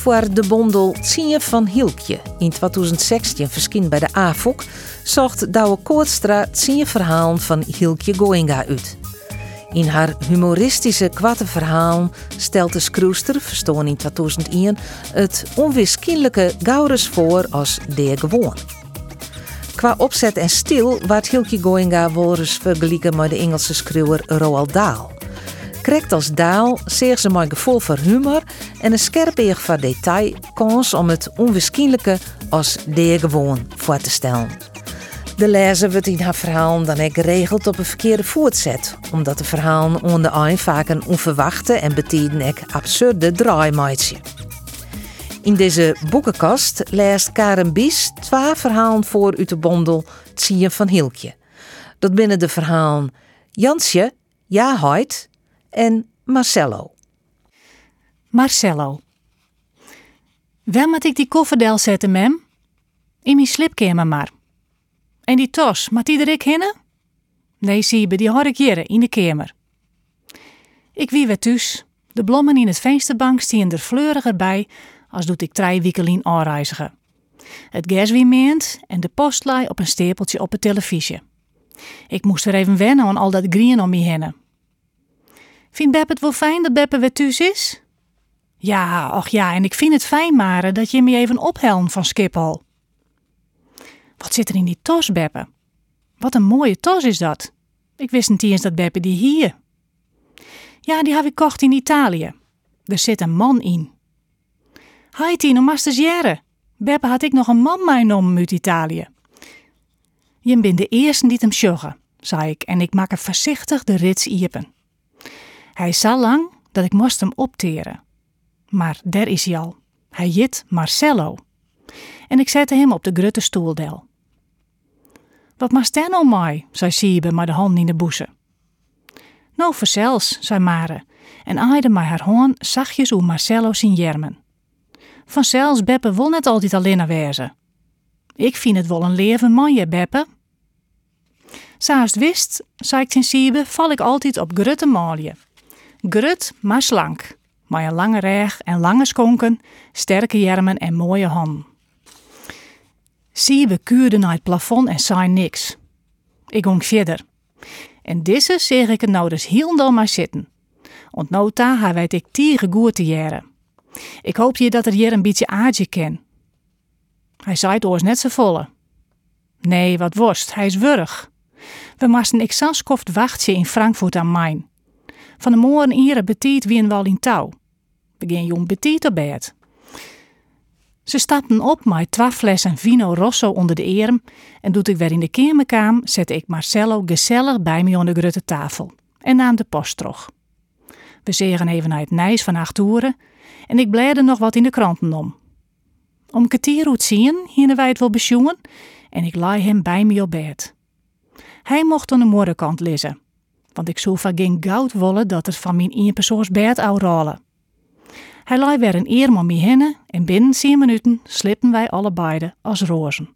Voor de bondel Tien van Hilkje in 2016 verscheen bij de AFOK, zocht Douwe Koortstra tien verhalen van Hilkje Goinga uit. In haar humoristische kwarte verhaal stelt de schroester, verstoren in 2001, het onweerskienlijke Gaurus voor als de gewoon. Qua opzet en stil wordt Hilkje Goinga wel eens vergeleken met de Engelse schreeuwer Roald Dahl. Krekt als Daal zeer ze gevoel voor humor en een scherp eeg van detail kans om het onwaarschijnlijke als gewoon voor te stellen. De lezer wordt in haar verhaal dan geregeld op een verkeerde voet zet, omdat de verhalen onder een vaak een onverwachte en betiden ook absurde draai maatje. In deze boekenkast leest Karen Bies twee verhalen voor uit de bondel Tsien van Hilkje. Dat binnen de verhalen Jansje, Ja Hoit en Marcello. Marcello. Waar moet ik die kofferdel zetten, mem? In mijn slipkamer maar. En die tos, moet die er ik hinnen? Nee, Siebe, die hoor ik hier in de kamer. Ik wie weer thuis. De blommen in het vensterbank stien er fleuriger bij als doet ik drie weken aanreizigen. Het gas wie meent en de postlei op een stapeltje op de televisie. Ik moest er even wennen aan al dat green om me heen. Vindt Beppe het wel fijn dat Beppe weer thuis is? Ja, och ja, en ik vind het fijn, Mare, dat je me even ophelmt van Schiphol. Wat zit er in die tos, Beppe? Wat een mooie tos is dat. Ik wist niet eens dat Beppe die hier. Ja, die heb ik kocht in Italië. Er zit een man in. Hi Tino, maar stagiaire. Beppe had ik nog een man meegenomen uit Italië. Je bent de eerste die hem sjoggen, zei ik, en ik maak er voorzichtig de rits iepen. Hij zo lang dat ik moest hem opteren. Maar daar is hij al. Hij jit Marcello. En ik zette hem op de grutte stoeldel. Wat maakt jij nou mij? zei Siebe met de hand in de boeze. Nou, verzels, zei Mare, en aaide mij haar hoorn zachtjes oer Marcello zien jermen. Vanzelfs Beppe wil net altijd alleen wezen. Ik vind het wel een leven manje, Beppe. Het wist, zei ik ten Siebe, val ik altijd op grutte maalje. Grut, maar slank. Maar een lange reg en lange skonken, sterke jermen en mooie handen. Siebe kuurde naar het plafond en zei niks. Ik ging verder. En deze zeg ik het nou dus heel maar zitten. Want nota hij weet ik tiege goed te. Ik hoop je dat er hier een beetje aardje ken. Hij zei het oors net zo volle. Nee, wat worst, hij is wurg. We moesten ik sanskoft wachtje in Frankfurt am Main. Van de morgen ieren betiet wie een wel in touw. Begin jong betiet op bed. Ze stapten op met twee flessen vino rosso onder de arm en doet ik weer in de kamer zette ik Marcello gezellig bij me aan de grote tafel en nam de post terug. We zegen even naar het nijs van acht uren en ik blijde nog wat in de kranten om. Om kwartier uit zien, hier wij het wel besjoen en ik laai hem bij me op bed. Hij mocht aan de morgenkant lezen, want ik zou van geen goud wollen dat het van mijn eenpersoons bed zou rollen. Hij laai weer een eer om me heen en binnen 10 minuten slipten wij alle beiden als rozen.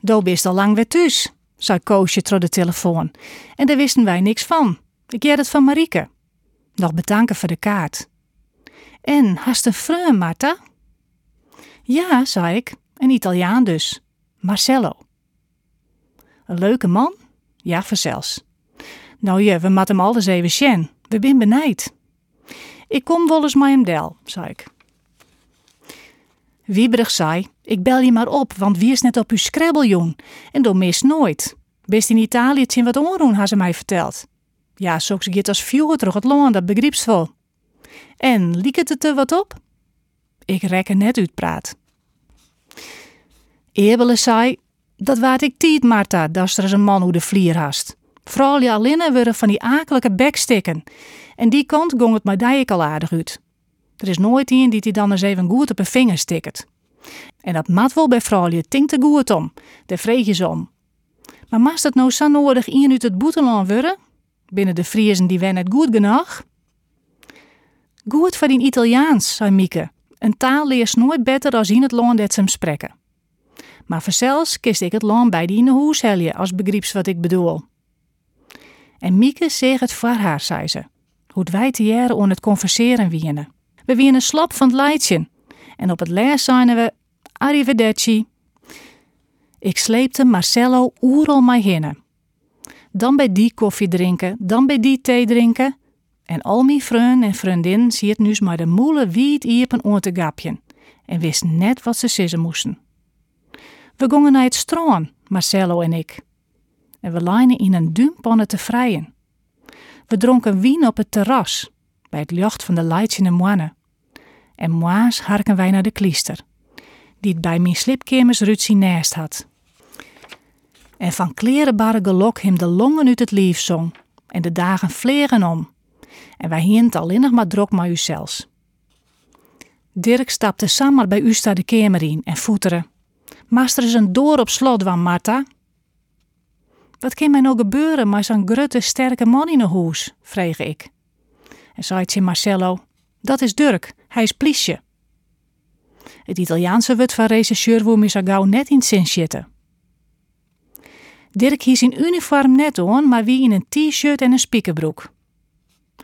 Do bist al lang weer thuis, zei Koosje door de telefoon. En daar wisten wij niks van. Ik jij het van Marieke. Nog bedanken voor de kaart. En, hast een vreun, Marta? Ja, zei ik. Een Italiaan dus. Marcello. Een leuke man? Ja, verzels. Nou ja, we mat hem alles even sjen. We bin benijd. Ik kom wel eens met hem del, zei ik. Wieberig zei, ik bel je maar op, want wie is net op uw scrabbeljoen en door mis nooit. Best in Italië tien wat onroen, had ze mij verteld. Ja, ik het als vuur terug het loon, dat begriepsvol. En liek het er wat op? Ik rekken net uit praat. Eerbele zei, dat waard ik tiet, Marta, dat er een man hoe de vlier hast. Vooral je alleen worden van die akelige bekstikken. En die kant gong het maar ik al aardig uit. Er is nooit iemand die die dan eens even goed op een vinger stikt. En dat mat wel bij vrouwje tinkt er goed om. Daar vreeg je ze om. Maar mast het nou zo nodig in uit het boeteland worden? Binnen de Friezen die wen het goed genoeg? Goed voor die Italiaans, zei Mieke. Een taal leert nooit beter als in het land dat ze hem spreken. Maar vanzelfs kist ik het land bij die in de hoes helje, als begrieps wat ik bedoel. En Mieke zegt het voor haar, zei ze. Hoe wij jaren om het converseren wienen. We wienen slap van het leidje. En op het les zijn we arrivederci. Ik sleepte Marcello oeral mij hinnen. Dan bij die koffie drinken, dan bij die thee drinken. En al mijn vrienden en vriendin zie het nu maar de moele wiet iepen om te gapjen. En wist net wat ze sissen moesten. We gingen naar het strand, Marcello en ik. En we lijnen in een duimpanne te vrijen. We dronken wien op het terras, bij het licht van de lights in de moine. En moa's harken wij naar de kliester, die het bij mijn slipkemers Rutsie naast had. En van klerenbarre gelok hem de longen uit het lief zong, en de dagen vlegen om. En wij hield alleen nog maar drok maar u zelfs. Dirk stapte samen bij u de kamer in en voeteren. Master is een door op slot van Marta. Wat kan mij nou gebeuren met zo'n grote sterke man in een huis? vreeg ik. En zei het Marcello, dat is Dirk, hij is pliesje. Het Italiaanse woord van regisseur wil me zo gauw net in zin zitten. Dirk hies in uniform net on, maar wie in een t-shirt en een spiekerbroek.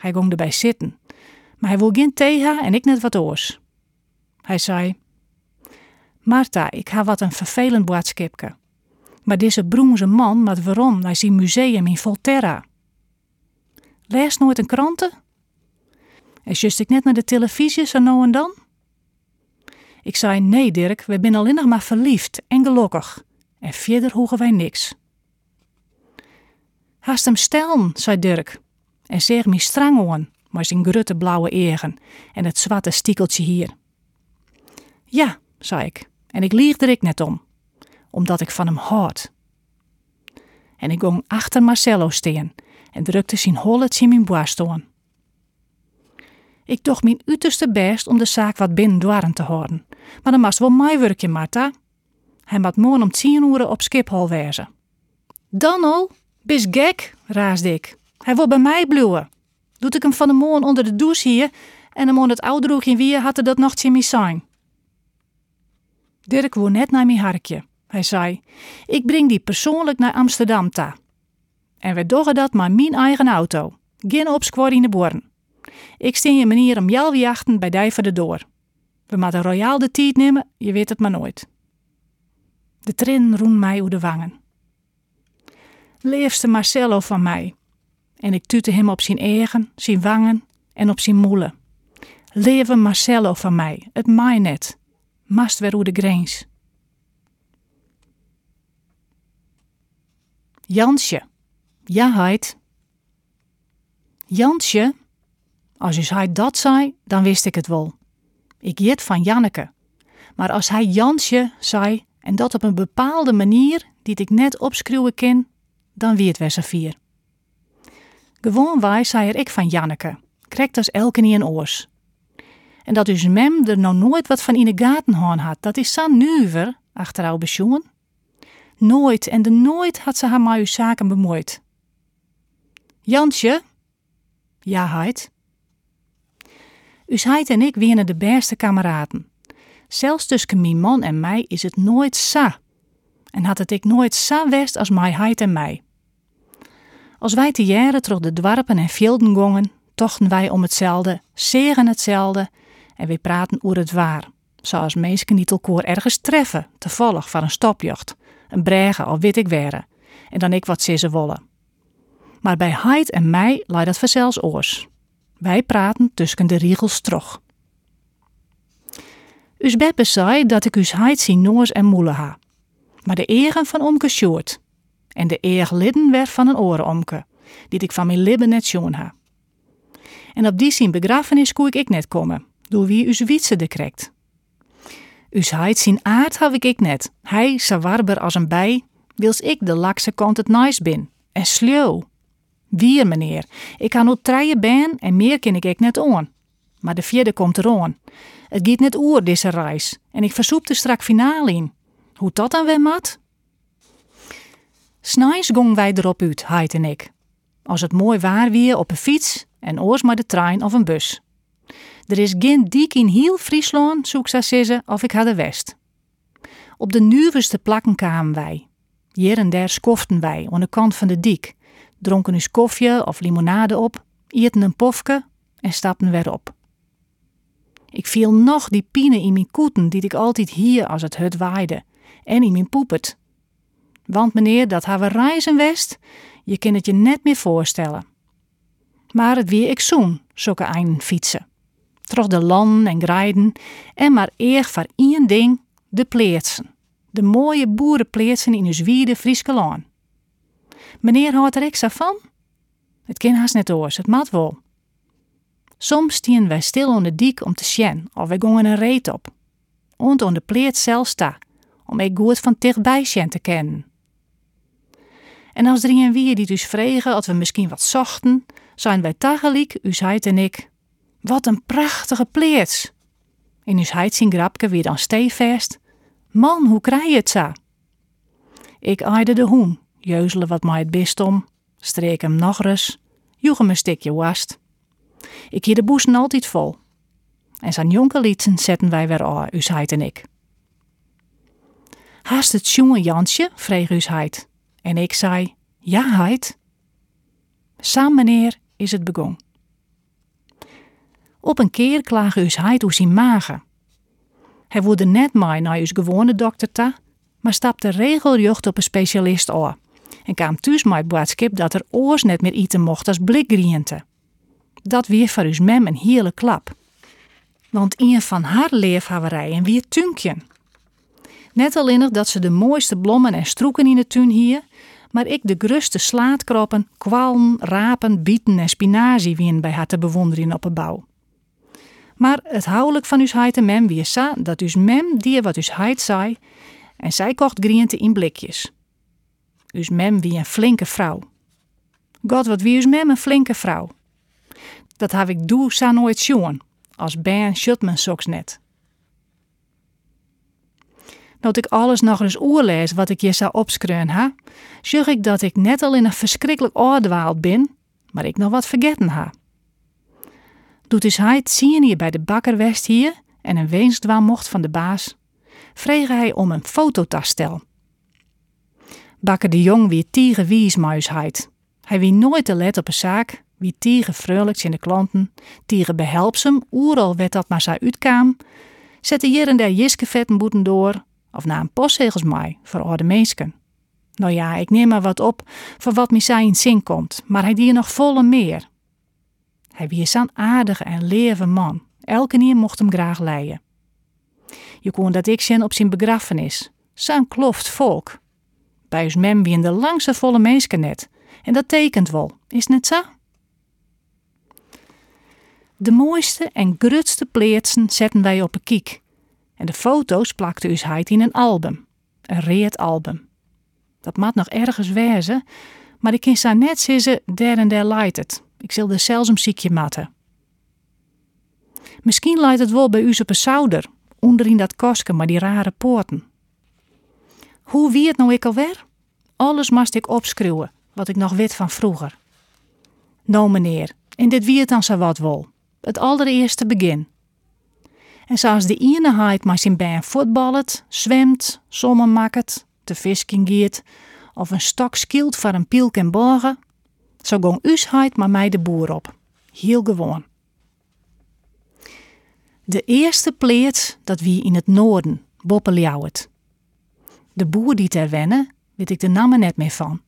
Hij ging erbij zitten, maar hij wil geen thee en ik net wat oors. Hij zei, Marta, ik ha wat een vervelend boodschapje. Maar deze broemse man met waarom naar zijn museum in Volterra. Lees nooit een kranten? En just ik net naar de televisie zo nou en dan? Ik zei, nee Dirk, we zijn alleen nog maar verliefd en gelukkig. En verder hoegen wij niks. Haast hem stellen, zei Dirk. En zeg me strang aan, maar zijn grote blauwe egen en het zwarte stiekeltje hier. Ja, zei ik, en ik lieg er ik net om, omdat ik van hem houd. En ik ging achter Marcello steen en drukte zijn holletje in mijn borst. Ik doch mijn uiterste best om de zaak wat binnen te houden, maar dan was wel mijn Marta. Hij moet morgen om tien uur op Schiphol wezen. Dan al? Bis gek, raasde ik. Hij wil bij mij bluwen. Doet ik hem van de morgen onder de douche hier en hem onder het oude in wie had dat nog in zijn. Dirk woer net naar mijn harkje. Hij zei: Ik breng die persoonlijk naar Amsterdam ta. En we doggen dat maar mijn eigen auto. Geen opsquad in de born. Ik steen je manier om jou jachten bij die voor de door. We moeten royaal de tijd nemen, je weet het maar nooit. De trin roen mij over de wangen. Leefste Marcello van mij. En ik tute hem op zijn eigen, zijn wangen en op zijn moelen. Leven Marcello van mij, het mij net mast weer de grens. Jansje, ja heid. Jansje, als je hij dat zei, dan wist ik het wel. Ik jet van Janneke. Maar als hij Jansje zei, en dat op een bepaalde manier die ik net opschreeuwen ken, dan wie het vier. Gewoon wij zei er ik van Janneke, krijgt als elke niet een oors. En dat dus mem er nou nooit wat van in de gaten had, dat is zo nuver, achter haar pensioen. Nooit en de nooit had ze haar met uw zaken bemoeid. Jansje? Ja, heid. Us heid en ik winnen de beste kameraden. Zelfs tussen mijn man en mij is het nooit sa. En had het ik nooit sa west als mij heid en mij. Als wij te jaren terug de dwarpen en velden gongen, tochten wij om hetzelfde, zegen hetzelfde en we praten over het waar. Zoals mensen niet elkaar ergens treffen, toevallig van een stopjacht, een bregen of weet ik were, en dan ik wat ze wollen. Maar bij Heid en mij leidt dat vanzelfs oors. Wij praten tussen de riegels trog. Us Beppe zei dat ik us Heid zien noors en moelen ha. Maar de egen van omke Sjoerd. En de eeg lidden werd van een orenomke, die ik van mijn libben net schoon ha. En op die zien begrafenis koe ik net komen door wie us wietse de krekt. Us heid zijn aard heb ik net. Hij, zo warber als een bij, wils ik de lakse kant het nice bin. En sleuw. Wier, meneer. Ik kan nog treien ben en meer ken ik ik net on. Maar de vierde komt eraan. Het gaat net oer deze reis. En ik verzoep de strak finale in. Hoe dat dan weer mat? Snijs gong wij erop uit, Heid en ik. Als het mooi waar weer op een fiets en oors maar de trein of een bus. Er is geen dik in heel Friesland, zoek ze of ik had de west. Op de nieuwste plakken kwamen wij. Hier en daar skoften wij aan de kant van de dik, dronken eens koffie of limonade op, eten een pofke en stapten weer op. Ik viel nog die pine in mijn koeten die ik altijd hier als het hut waaide, en in mijn poepert. Want meneer, dat hebben reizen west, je kunt het je net meer voorstellen. Maar het weer ik zoen, zulke einden fietsen. Troch de landen en grijden en maar eer voor één ding, de pleetsen. De mooie boerenpleetsen in uw wiede Frieske laan. Meneer houdt er ik van? Het kind haast net oors, het mat wel. Soms stien wij stil onder de dik om te sjen of wij gongen een reet op. Und on de pleert zelf sta, om ik goed van dichtbij sjen te kennen. En als er een wie die dus vregen of we misschien wat zochten, zijn wij tegelijk, Usheid en ik. Wat een prachtige pleerts! In Usheid zien grapke weer dan stevast. Man, hoe krijg je het zo? Ik aaide de hoen, jeuzelen wat mij het best om, streek hem nog eens, joeg hem een stukje wast. Ik hier de boezen altijd vol. En zijn jonke lieten zetten wij weer aan, Usheid en ik. Haast het jonge Jansje? vreeg Usheid. En ik zei, ja, heid. Samen meneer is het begon. Op een keer klagen us heid hoe zijn magen. Hij woedde net mij naar us gewone dokter ta, maar stapte regelrecht op een specialist aan en kwam thuis met het boodschap dat er oors net meer eten mocht als blikgriënte. Dat weer voor us mem een hele klap. Want een van haar leefhaverijen weer tunkje. Net alleen dat ze de mooiste blommen en stroeken in de tuin hier, maar ik de gruste slaatkroppen, kwallen, rapen, bieten en spinazie wien bij haar te bewonderen op een bouw. Maar het houdelijk van uw heid en mem wie sa dat uw mem die wat uw heid zei en zij kocht griente in blikjes. Uw mem wie een flinke vrouw. God, wat wie uw mem een flinke vrouw. Dat heb ik doe sa nooit zien, als Ben shut men soks net dat ik alles nog eens oerlees wat ik je zou opskreun ha, zag ik dat ik net al in een verschrikkelijk oordwaald ben, maar ik nog wat vergeten ha. Doet is hij zien hier bij de bakker west hier en een weensdwaam mocht van de baas, vreeg hij om een fototasstel. Bakker de Jong wie tiege wiesmuisheid. Hij wie nooit te let op een zaak, wie tiege vrolijks in de klanten, tiege behelpsem, oeral werd dat maar zo uitkwam, zette hier en daar jiskevettenboeten door, of na een postzegels mij voor oude mensen. Nou ja, ik neem maar wat op voor wat mij in zin komt, maar hij die nog volle meer. Hij wie zo'n aardige en leve man. Elke nier mocht hem graag leien. Je kon dat ik zien op zijn begrafenis. Zo'n kloft volk. Bij ons mem wie in de langste volle mensen net. En dat tekent wel, is net zo? De mooiste en grutste pleertsen zetten wij op een kiek en de foto's plakte us heid in een album. Een reet album. Dat maat nog ergens wezen, maar ik kan zo net zeggen, der en der leidt het. Ik zal er zelfs een ziekje matten. Misschien leidt het wel bij u op een zouder, onder in dat koske maar die rare poorten. Hoe wie het nou ik alweer? Alles moest ik opschreeuwen, wat ik nog weet van vroeger. Nou meneer, en dit wie het dan zo wat wel. Het allereerste begin. En zoals de ene haait maar zijn baan voetballet, zwemt, sommen maakt, te visking giet, of een stok skielt voor een pielk en borgen, zo gong us haait maar mij de boer op. Heel gewoon. De eerste pleert dat wie in het noorden, Boppeljouwet. De boer die ter wennen, weet ik de namen net meer van.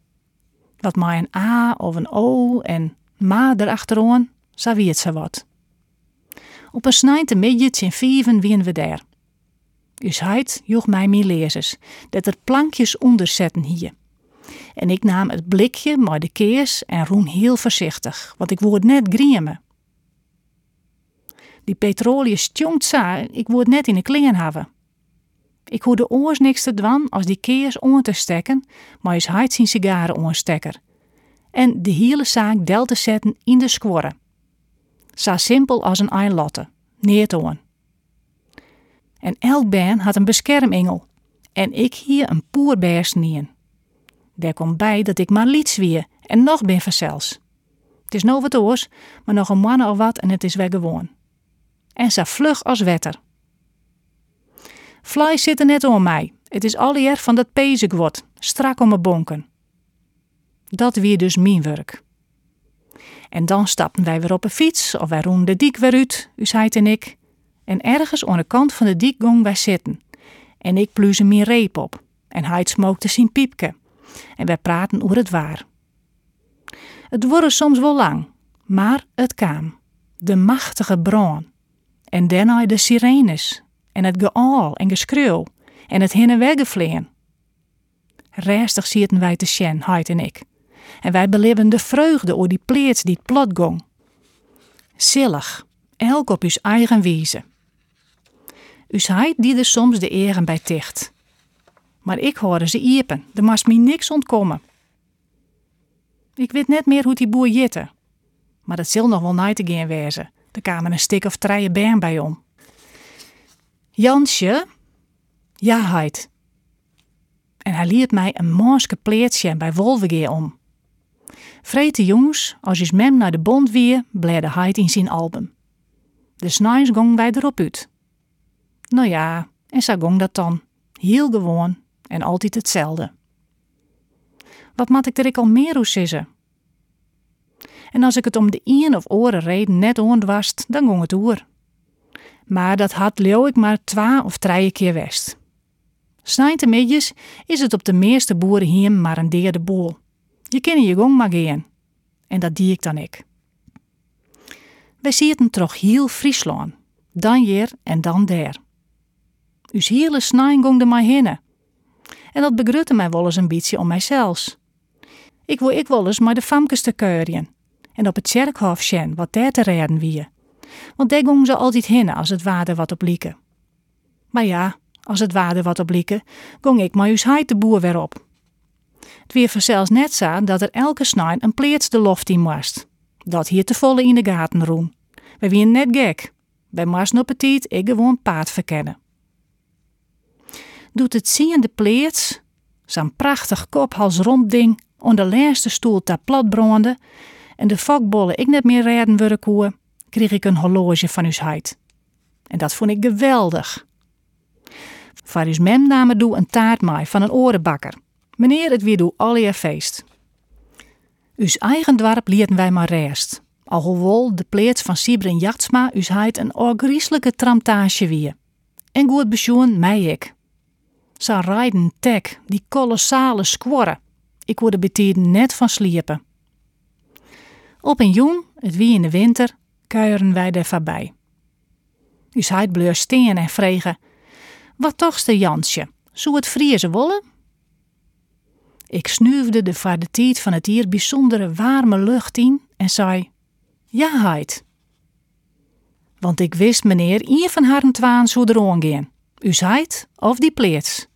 Wat maar een A of een O en ma erachteraan, zo wie het zo wat. Op een snijnte midget in vieven wien we daar. Dus heid joeg mij mijn lezers, dat er plankjes onder zetten hier. En ik nam het blikje maar de keers en roen heel voorzichtig, want ik word net griemen. Die petrolie stjongt za, ik word net in de klingen hebben. Ik hoorde oors niks te dwan als die keers on te stekken, maar is heid zijn sigaren onstekker. En de hele zaak del te zetten in de squorre Zo simpel als een eilotte, neert aan. En elk baan had een beschermengel. En ik hier een poerbeers nien. Daar komt bij dat ik maar liets wie en nog ben verzels. Het is nou wat oors, maar nog een man of wat en het is weer gewoon. En zo vlug als wetter. Fly zit er net om mij. Het is alweer van dat pezig wordt, strak om mijn bonken. Dat weer dus mijn werk. En dan stapten wij weer op een fiets of wij roen de diek weer uit, Usheid en ik. En ergens aan de kant van de diek gong wij zitten. En ik pluze mijn reep op. En hij smookte zijn piepke. En wij praten over het waar. Het wordt soms wel lang, maar het kwam. De machtige bron. En daarna de sirenes. En het geal en geschreeuw. En het heen en weggevleen. Restig zitten wij te sjen, Heid en ik. En wij beleven de vreugde oor die pleets die plot gong. Zillig, elk op uw eigen wijze. Us heid die er soms de eren bij ticht. Maar ik hoorde ze iepen, er mast me niks ontkomen. Ik weet net meer hoe die boer jitte. Maar dat zal nog wel nooit te gaan wezen. Er kwamen een stik of treien bern bij om. Jansje? Ja, heid. En hij liet mij een mooske pleertje bij Wolvegeer om. Vrete jongens, als je mem naar de bond weer, bleerde heid in zijn album. De snijns gong wij erop uit. Nou ja, en zo gong dat dan. Heel gewoon en altijd hetzelfde. Wat moet ik er ik al meer hoe sissen? En als ik het om de een of oren reden net ondwast, dan gong het oer. Maar dat had leeuw ik maar twee of drie keer west. Snijtemidjes is het op de meeste boeren hier maar een deerde boel. Je kan je gong maar gaan. En dat die ik dan ik. Wij zitten toch heel Friesland. Dan hier en dan daar. Us hele snijn gong er maar. En dat begrutte mij wel eens een beetje om mijzelf. Ik wil ik wel eens maar de famkes te keurien. En op het kerkhof wat daar te redden wie. Want daar gong ze altijd hinnen als het waarde wat op lieken. Maar ja, als het waarde wat op lieken, gong ik maar us heid de boer weer op. Het weer vanzelfs net zo dat er elke snijn een pleets de loft in moest. Dat hier te volle in de gaten roem. We wien net gek. Bij Mars ik gewoon paard verkennen. Doet het zien de pleets, zo'n prachtig kophals rond ding, onder de laatste stoel ter plat brandde en de vakbollen ik net meer redden worden koe, kreeg ik een horloge van uw heid. En dat vond ik geweldig. Voor uw mem namen doe een taart mij van een orenbakker. Meneer, het weer doe alweer feest. Uws eigen dorp lieten wij maar rest. Alhoewel de pleets van Sieber en Jachtsma us heid een orgrieselijke tramtage wie. En goed besjoen mij ik. Zo rijden tek, die kolossale squorren. Ik word er betieden net van sliepen. Op een joen, het wie in de winter, kuieren wij er voorbij. Us heid bleur steen en vregen. Wat tochste Jansje, zou het vriezen wollen? Ik snuifde de tijd van het hier bijzondere warme lucht in en zei: Ja, heid. Want ik wist, meneer, een van haar twaan zou er gaan. U of die pleets.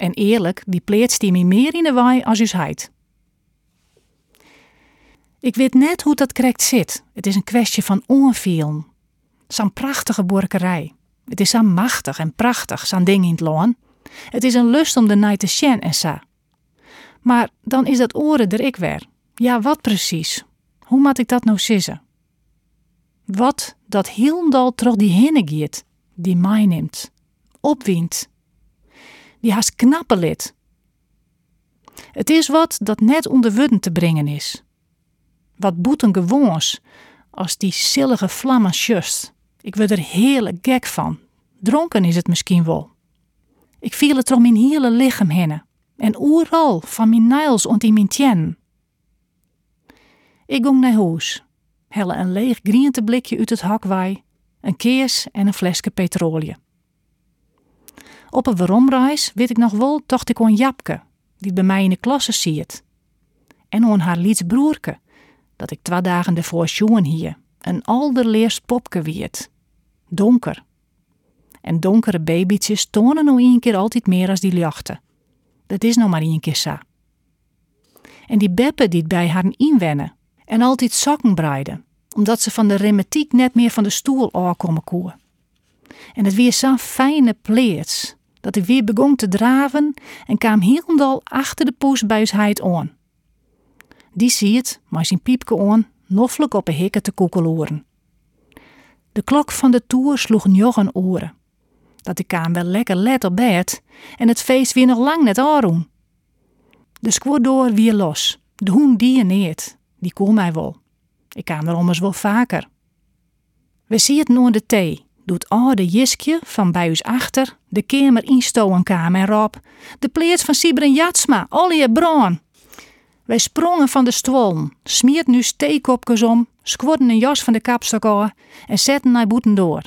En eerlijk, die pleets die me meer in de waai als u heid. Ik weet net hoe dat correct zit. Het is een kwestie van onvielen. Zo'n prachtige borkerij. Het is zo machtig en prachtig, zo'n ding in het loon. Het is een lust om de night te sjen en sa. Maar dan is dat oren er ik weer. Ja, wat precies? Hoe moet ik dat nou sissen? Wat dat hielendal terug die hinne giet, die mij neemt, opwint. Die haast knappe lid. Het is wat dat net onder wudden te brengen is. Wat boeten gewoons, als die zillige vlammen just. Ik word er heerlijk gek van. Dronken is het misschien wel. Ik viel het om mijn hele lichaam heen en oeral van mijn nails ont in mijn. Ik ging naar huis, helle een leeg blikje uit het hakwai, een keers en een flesje petrolie. Op een weromreis weet ik nog wel tocht ik on Japke, die bij mij in de klasse ziet. En on haar liets broerke, dat ik twee dagen ervoor sjoen hier, een alderleers popke wiet. Donker. En donkere babytjes tonen nou een keer altijd meer als die jachten. Dat is nou maar één keer zo. En die Beppe die bij haar inwennen en altijd sokken breiden. omdat ze van de remetiek net meer van de stoel aankomen koen. En het weer zo'n fijne pleets, dat ik weer begon te draven en kwam hielendal achter de poes bij huisheid aan. Die zie het, maar zijn piepke aan, noffelijk op een hikke te koekeloeren. De klok van de toer sloeg nog een oren. Dat ik kwam wel lekker let op bed en het feest weer nog lang net aanroen. De squaddoor weer los. De hoen die neert, die kon mij wel. Ik kwam er ommers wel vaker. We zien het nu de thee, doet oude Jiskje van bij ons achter, de kamer instoen kwam en roep, de pleert van Sibren Jatsma, Olje Braun. Wij sprongen van de stwollen, smiert nu steekopjes om, squadden een jas van de kapstok af en zetten naar boeten door.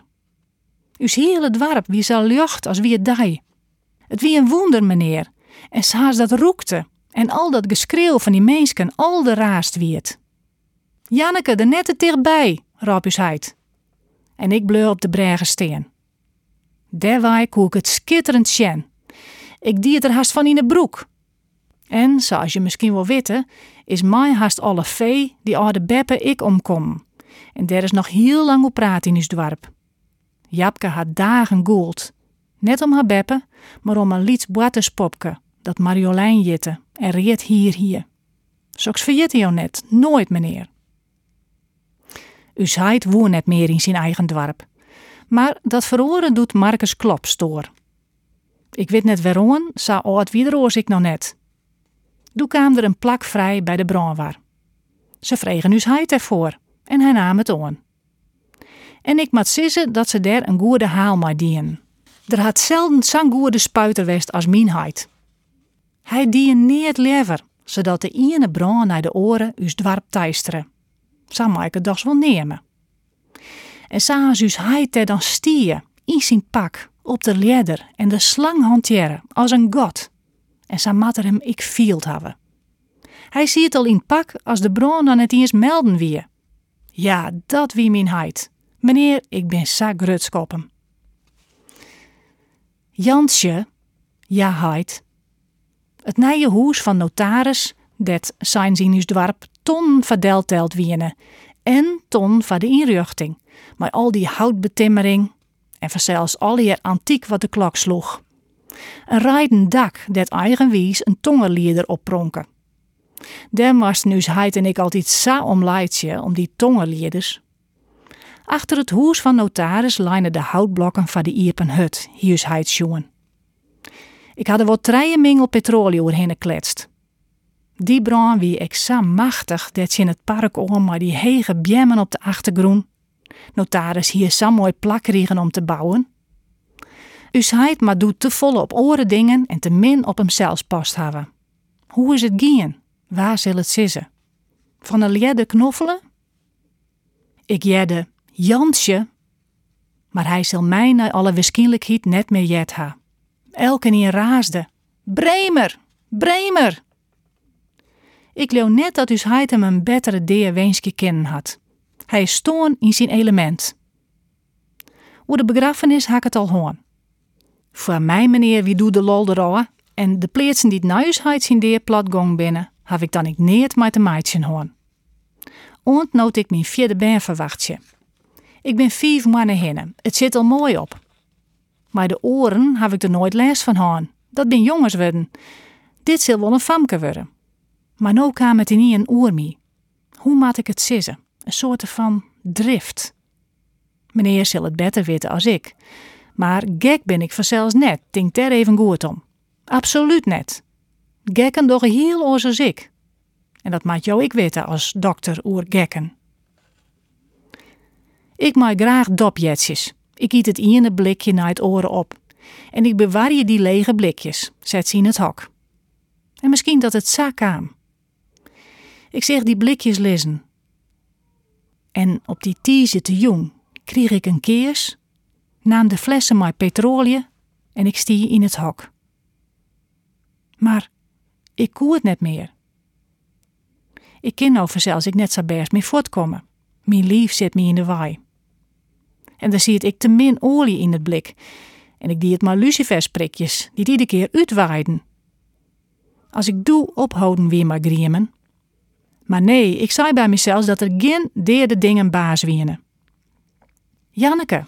Us hele dwarp wie zo lucht als wie het dij. Het wie een wonder, meneer, en saas dat roekte en al dat geschreeuw van die meesken al de raast wiet. Janneke, er net te dichtbij, roep us heid. En ik bleur op de brege steen. Ik het skitterend sjen. Ik die het er haast van in de broek. En, zoals je misschien wel weten, is mij haast alle vee die oude Beppe ik omkom. En der is nog heel lang op praat in ons dorp. Japke had dagen goeld. Net om haar Beppe, maar om een liets boatespopke dat Marjolein jitte en reed hier hier. Zoks verjet jou net, nooit meneer. Us heid woer net meer in zijn eigen dorp. Maar dat veroren doet Marcus Klop stoor. Ik weet net waarom, zo oud wie ik nog net. Toen kwam er een plak vrij bij de brandwar. Ze vregen us heid ervoor en hij nam het aan. En ik mat sissen dat ze daar een goede haal maar dien. Er had zelden zo'n goede spuiter west als heid. Hij dien neer lever, zodat de ene brand naar de oren us dwarp teisteren. Zo mag ik het dus wel nemen. En s'avonds us heid er dan stieën, in zijn pak, op de leder en de slang hanteren, als een god. En zo mat er hem ik field hebben. Hij ziet al in pak als de bron dan het eens melden wie. Ja, dat wie mijn heid. Meneer, ik ben sa grutskoppen. Jansje, ja heid. Het nije hoes van notaris, dat zijn in ons ton verdelteld wiene. En ton van de inrichting. Maar al die houtbetimmering. En zelfs al die antiek wat de klok sloeg. Een rijden dak dat eigenwies een tongerlieder oppronken. Daar was nu heid en ik altijd sa om leidje om die tongerlieders. Achter het hoes van notaris lijnen de houtblokken van de iepen hut, hier heid. Ik had er wat treien mingel petroleum heen gekletst. Die brand wie ik zo machtig dat je in het park om maar die hege bjemmen op de achtergrond. Notaris hier zo mooi plakriegen om te bouwen. Us heid maar doet te volle op oren dingen en te min op hemzelf past hebben. Hoe is het gien? Waar zal het sissen? Van een ledde knoffelen? Ik jedde Jansje, maar hij zal mij naar alle waarschijnlijkheid net meer jet ha. Elke in raasde. Bremer! Bremer! Ik leeuw net dat us heid hem een betere deer wenske kennen had. Hij is stoon in zijn element. Hoe de begrafenis hak het al hoorn. Voor mij, meneer, wie doet de lol en de pleetsen die het nuis heid zijn deer platgong binnen, heb ik dan ik neert met de meidje hoorn. Ont noot ik mijn vierde ben verwachtje. Ik ben vijf mannen hinnen. Het zit al mooi op. Maar de oren heb ik er nooit les van gehad. Dat ben jongens worden. Dit zal wel een famke worden. Maar nou kwam het in een oer Hoe maat ik het sissen? Een soort van drift. Meneer zal het beter weten als ik. Maar gek ben ik vanzelfs net, denk daar even goed om. Absoluut net. Gekken doch heel oors als ik. En dat maakt jou ik weten als dokter oer gekken. Ik maak graag dopjetjes. Ik eet het ene blikje naar het oren op. En ik bewaar je die lege blikjes, zet ze in het hok. En misschien dat het zak aan. Ik zeg die blikjes lezen. En op die tieze te jong kreeg ik een keers, naam de flessen met petroleum en ik stie in het hok. Maar ik koe het net meer. Ik ken over zelfs ik net zo best meer voortkomen. Mijn lief zit me in de waai. En dan zie ik te min olie in het blik. En ik die het maar lucifersprikjes, die iedere keer uitwaaiden. Als ik doe ophouden weer maar griemen, Maar nee, ik zei bij mezelf dat er geen derde dingen baas wienen. Janneke,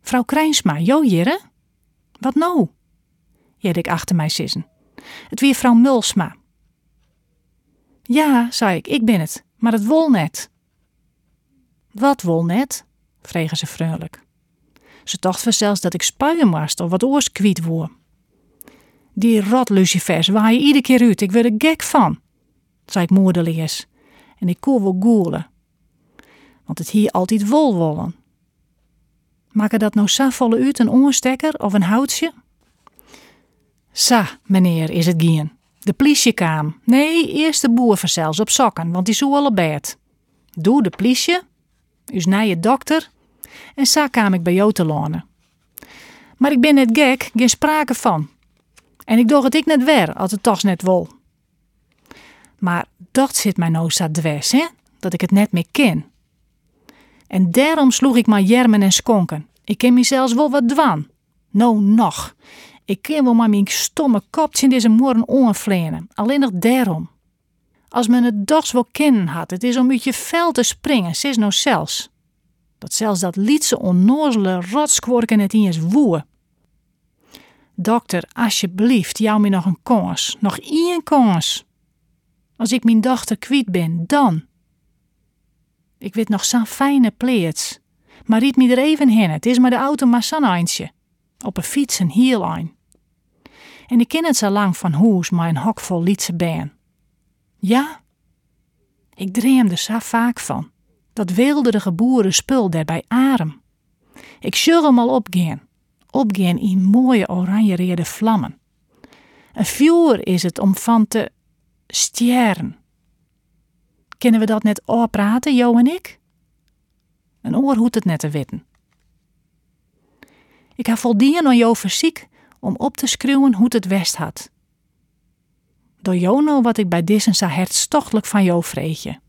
vrouw Krijnsma, jo jere? Wat nou? Jed ik achter mij sissen. Het wie vrouw Mulsma. Ja, zei ik, ik ben het, maar het wol net. Wat wol net? vregen ze vriendelijk. Ze dacht zelfs dat ik spuien of wat oors kwiet woer. Die rot lucifers waaien iedere keer uit, ik werd er gek van, zei ik moedeliers. En ik kon wel goelen. Want het hier altijd wol wollen. Maak er dat nou sa volle uit een oorstekker of een houtje? Sa, meneer, is het gien. De politie kwam. Nee, eerst de boer zelfs op sokken, want die zoe alle bed. Doe de politie, us nije dokter, en sa kwam ik bij jou te lonen. Maar ik ben net gek, geen sprake van. En ik dacht het ik net weer, als het toch net wol. Maar dat zit mij nou dwes, hè? Dat ik het net meer ken. En daarom sloeg ik maar jermen en skonken. Ik ken mezelf wel wat dwan. Nou nog. Ik ken wel maar mijn stomme kopje in deze morgen onvlenen. Alleen nog daarom. Als men het dogs wel kennen had, het is om uit je vel te springen, sis nou zelfs. Dat zelfs dat lietse onnozele rotskworken het in eens woe. Dokter, alsjeblieft, jou me nog een kans. Nog één kans. Als ik mijn dochter kwijt ben, dan. Ik weet nog zo'n fijne pleets. Maar riet me er even heen. Het is maar de auto maar zo'n eindje. Op een fiets een heel ein. En ik ken het zo lang van hoes maar een hok vol lietse ben. Ja, ik dreemde zo vaak van. Dat wilderige boeren spul daar bij Arem. Ik zul hem al opgaan. Opgaan in mooie oranje vlammen. Een vuur is het om van te sterren. Kunnen we dat net praten, Jo en ik? Een oor hoeft het net te weten. Ik heb voldien aan jou fysiek om op te schreeuwen hoe het west had. Door jou nou wat ik bij dissen zo hertstochtelijk van jou vreetje.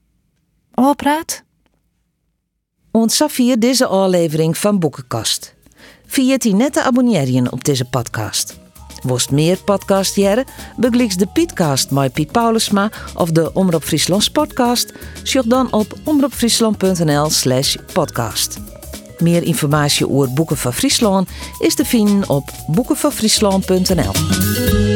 Oorpraat? Ontzag via deze aflevering van Boekenkast. Via die net te abonneren op deze podcast. Worst meer podcast jaren, bekliks de Pietcast met Piet Paulusma of de Omroep Friesland podcast. Zoek dan op omroepfriesland.nl slash podcast. Meer informatie over Boeken van Friesland is te vinden op boekenvanfriesland.nl.